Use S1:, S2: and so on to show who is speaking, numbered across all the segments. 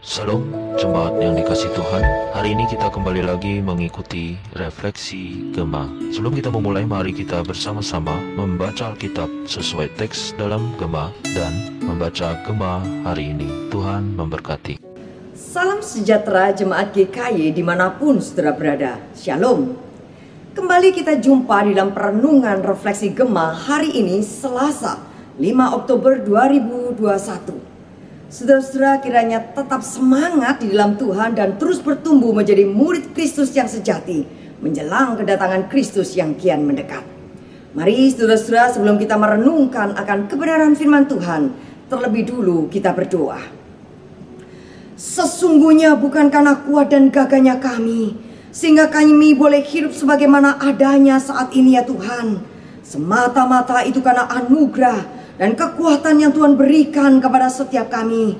S1: Salam jemaat yang dikasih Tuhan. Hari ini kita kembali lagi mengikuti refleksi Gema Sebelum kita memulai mari kita bersama-sama membaca Alkitab sesuai teks dalam Gema Dan membaca Gema hari ini. Tuhan memberkati.
S2: Salam sejahtera jemaat GKY di mana pun saudara berada. Shalom. Kembali kita jumpa di dalam perenungan refleksi Gema hari ini Selasa 5 Oktober 2021 Saudara-saudara kiranya tetap semangat di dalam Tuhan dan terus bertumbuh menjadi murid Kristus yang sejati menjelang kedatangan Kristus yang kian mendekat. Mari saudara-saudara sebelum kita merenungkan akan kebenaran firman Tuhan, terlebih dulu kita berdoa. Sesungguhnya bukan karena kuat dan gagahnya kami, sehingga kami boleh hidup sebagaimana adanya saat ini ya Tuhan. Semata-mata itu karena anugerah dan kekuatan yang Tuhan berikan kepada setiap kami.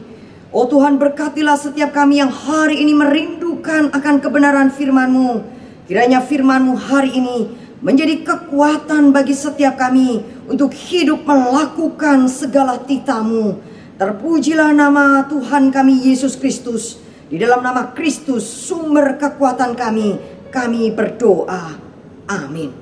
S2: Oh Tuhan berkatilah setiap kami yang hari ini merindukan akan kebenaran firman-Mu. Kiranya firman-Mu hari ini menjadi kekuatan bagi setiap kami untuk hidup melakukan segala titamu. Terpujilah nama Tuhan kami Yesus Kristus. Di dalam nama Kristus sumber kekuatan kami, kami berdoa. Amin.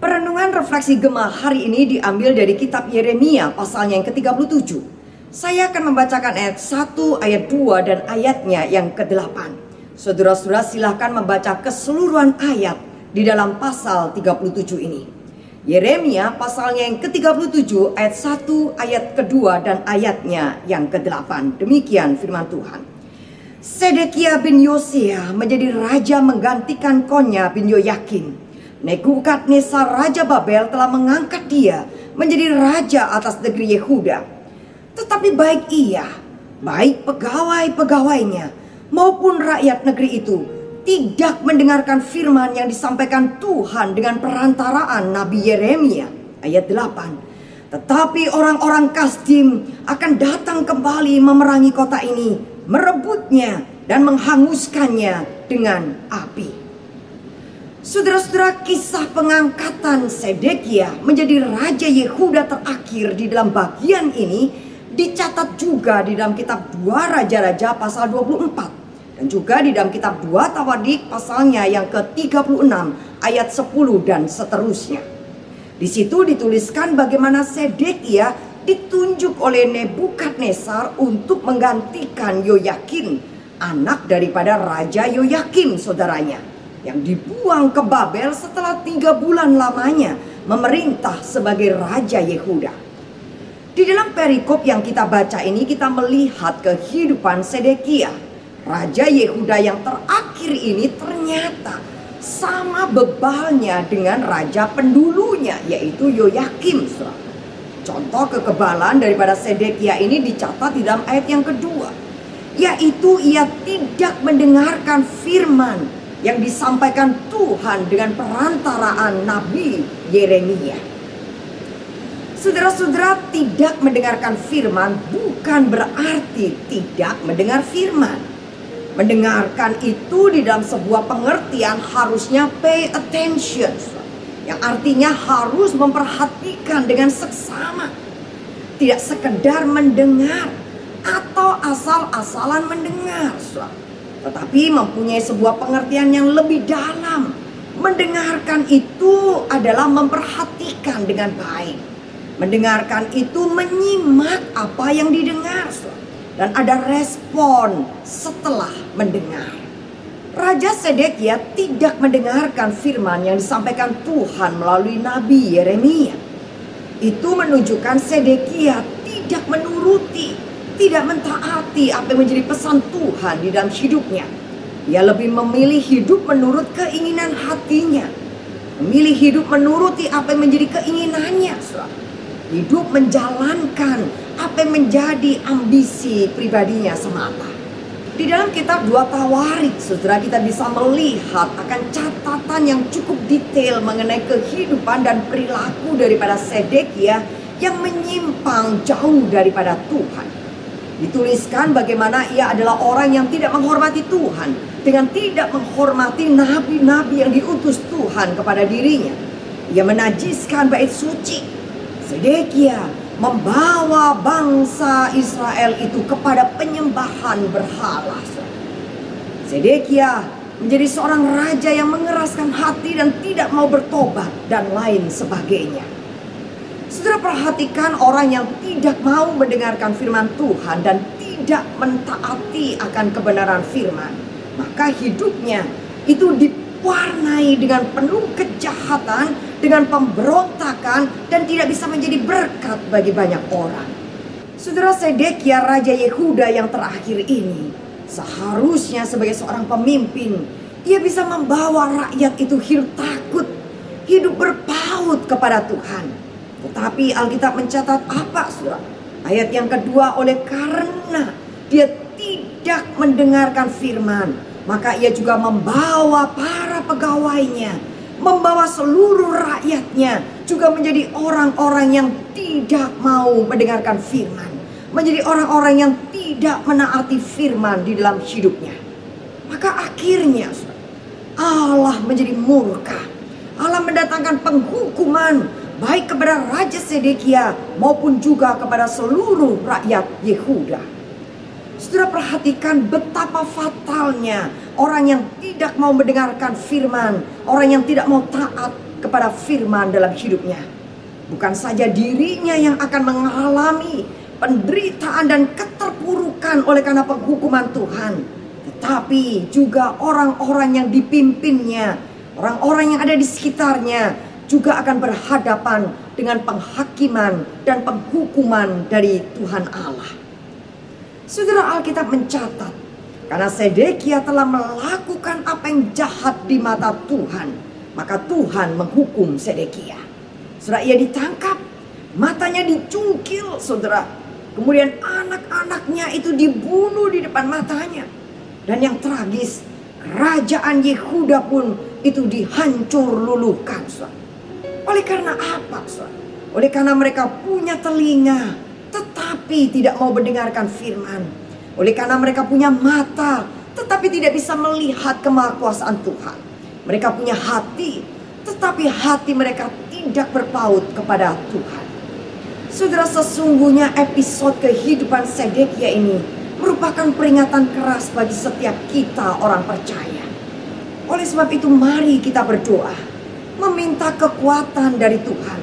S2: Perenungan refleksi Gema hari ini diambil dari kitab Yeremia pasalnya yang ke-37. Saya akan membacakan ayat 1, ayat 2 dan ayatnya yang ke-8. Saudara-saudara silahkan membaca keseluruhan ayat di dalam pasal 37 ini. Yeremia pasalnya yang ke-37 ayat 1, ayat kedua dan ayatnya yang ke-8. Demikian firman Tuhan. Sedekia bin Yosia menjadi raja menggantikan Konya bin Yoyakin Nebukadnezar Raja Babel telah mengangkat dia menjadi raja atas negeri Yehuda. Tetapi baik ia, baik pegawai-pegawainya maupun rakyat negeri itu tidak mendengarkan firman yang disampaikan Tuhan dengan perantaraan Nabi Yeremia ayat 8. Tetapi orang-orang Kasdim akan datang kembali memerangi kota ini, merebutnya dan menghanguskannya dengan api. Saudara-saudara kisah pengangkatan Sedekia menjadi Raja Yehuda terakhir di dalam bagian ini dicatat juga di dalam kitab 2 Raja-Raja pasal 24 dan juga di dalam kitab 2 Tawadik pasalnya yang ke-36 ayat 10 dan seterusnya. Di situ dituliskan bagaimana Sedekia ditunjuk oleh Nebukadnezar untuk menggantikan Yoyakin, anak daripada Raja Yoyakim saudaranya yang dibuang ke Babel setelah tiga bulan lamanya memerintah sebagai Raja Yehuda. Di dalam perikop yang kita baca ini kita melihat kehidupan Sedekia. Raja Yehuda yang terakhir ini ternyata sama bebalnya dengan raja pendulunya yaitu Yoyakim. Contoh kekebalan daripada Sedekia ini dicatat di dalam ayat yang kedua. Yaitu ia tidak mendengarkan firman yang disampaikan Tuhan dengan perantaraan Nabi Yeremia. Saudara-saudara tidak mendengarkan firman bukan berarti tidak mendengar firman. Mendengarkan itu di dalam sebuah pengertian harusnya pay attention. Yang artinya harus memperhatikan dengan seksama. Tidak sekedar mendengar atau asal-asalan mendengar tetapi mempunyai sebuah pengertian yang lebih dalam. Mendengarkan itu adalah memperhatikan dengan baik. Mendengarkan itu menyimak apa yang didengar dan ada respon setelah mendengar. Raja Sedekia tidak mendengarkan firman yang disampaikan Tuhan melalui Nabi Yeremia. Itu menunjukkan Sedekia tidak menuruti tidak mentaati apa yang menjadi pesan Tuhan di dalam hidupnya. Ia lebih memilih hidup menurut keinginan hatinya. Memilih hidup menuruti apa yang menjadi keinginannya. Hidup menjalankan apa yang menjadi ambisi pribadinya semata. Di dalam kitab dua tawarik, saudara kita bisa melihat akan catatan yang cukup detail mengenai kehidupan dan perilaku daripada Sedekia yang menyimpang jauh daripada Tuhan. Dituliskan bagaimana ia adalah orang yang tidak menghormati Tuhan dengan tidak menghormati nabi-nabi yang diutus Tuhan kepada dirinya. Ia menajiskan bait suci. Sedekia membawa bangsa Israel itu kepada penyembahan berhala. Sedekia menjadi seorang raja yang mengeraskan hati dan tidak mau bertobat dan lain sebagainya. Saudara perhatikan orang yang tidak mau mendengarkan firman Tuhan dan tidak mentaati akan kebenaran firman. Maka hidupnya itu diwarnai dengan penuh kejahatan, dengan pemberontakan dan tidak bisa menjadi berkat bagi banyak orang. Saudara Sedekia Raja Yehuda yang terakhir ini Seharusnya sebagai seorang pemimpin, ia bisa membawa rakyat itu hidup takut, hidup berpaut kepada Tuhan. Tetapi Alkitab mencatat apa, Saudara? Ayat yang kedua, oleh karena dia tidak mendengarkan firman, maka ia juga membawa para pegawainya, membawa seluruh rakyatnya juga menjadi orang-orang yang tidak mau mendengarkan firman menjadi orang-orang yang tidak menaati firman di dalam hidupnya. Maka akhirnya Allah menjadi murka. Allah mendatangkan penghukuman baik kepada Raja Sedekia maupun juga kepada seluruh rakyat Yehuda. Saudara perhatikan betapa fatalnya orang yang tidak mau mendengarkan firman, orang yang tidak mau taat kepada firman dalam hidupnya. Bukan saja dirinya yang akan mengalami penderitaan dan keterpurukan oleh karena penghukuman Tuhan, tetapi juga orang-orang yang dipimpinnya, orang-orang yang ada di sekitarnya juga akan berhadapan dengan penghakiman dan penghukuman dari Tuhan Allah. Saudara Alkitab mencatat, karena Sedekia telah melakukan apa yang jahat di mata Tuhan, maka Tuhan menghukum Sedekia. Saudara ia ditangkap, matanya dicungkil, saudara Kemudian anak-anaknya itu dibunuh di depan matanya. Dan yang tragis, kerajaan Yehuda pun itu dihancur luluhkan. Oleh karena apa? Oleh karena mereka punya telinga, tetapi tidak mau mendengarkan firman. Oleh karena mereka punya mata, tetapi tidak bisa melihat kemahakuasaan Tuhan. Mereka punya hati, tetapi hati mereka tidak berpaut kepada Tuhan. Saudara sesungguhnya episode kehidupan Sedekia ini merupakan peringatan keras bagi setiap kita orang percaya. Oleh sebab itu mari kita berdoa. Meminta kekuatan dari Tuhan.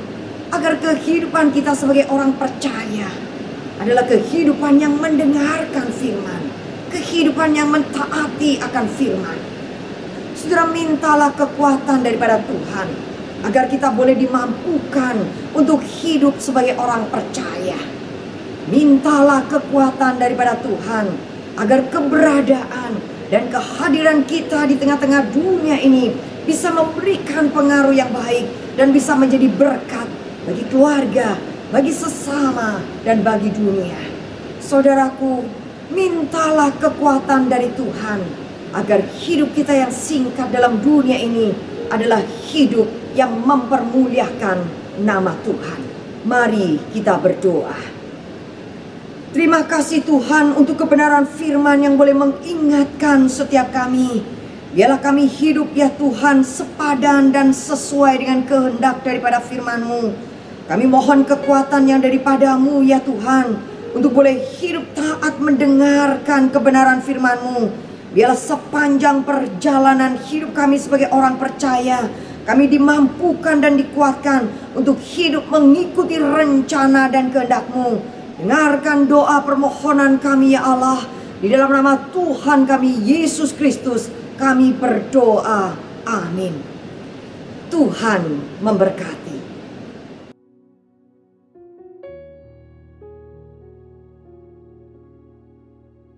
S2: Agar kehidupan kita sebagai orang percaya adalah kehidupan yang mendengarkan firman. Kehidupan yang mentaati akan firman. Saudara mintalah kekuatan daripada Tuhan agar kita boleh dimampukan untuk hidup sebagai orang percaya. Mintalah kekuatan daripada Tuhan agar keberadaan dan kehadiran kita di tengah-tengah dunia ini bisa memberikan pengaruh yang baik dan bisa menjadi berkat bagi keluarga, bagi sesama, dan bagi dunia. Saudaraku, mintalah kekuatan dari Tuhan agar hidup kita yang singkat dalam dunia ini adalah hidup yang mempermuliakan nama Tuhan. Mari kita berdoa. Terima kasih Tuhan untuk kebenaran firman yang boleh mengingatkan setiap kami. Biarlah kami hidup ya Tuhan sepadan dan sesuai dengan kehendak daripada firman-Mu. Kami mohon kekuatan yang daripadamu ya Tuhan. Untuk boleh hidup taat mendengarkan kebenaran firman-Mu. Biarlah sepanjang perjalanan hidup kami sebagai orang percaya kami dimampukan dan dikuatkan untuk hidup mengikuti rencana dan kehendak-Mu. Dengarkan doa permohonan kami ya Allah. Di dalam nama Tuhan kami Yesus Kristus kami berdoa. Amin. Tuhan memberkati.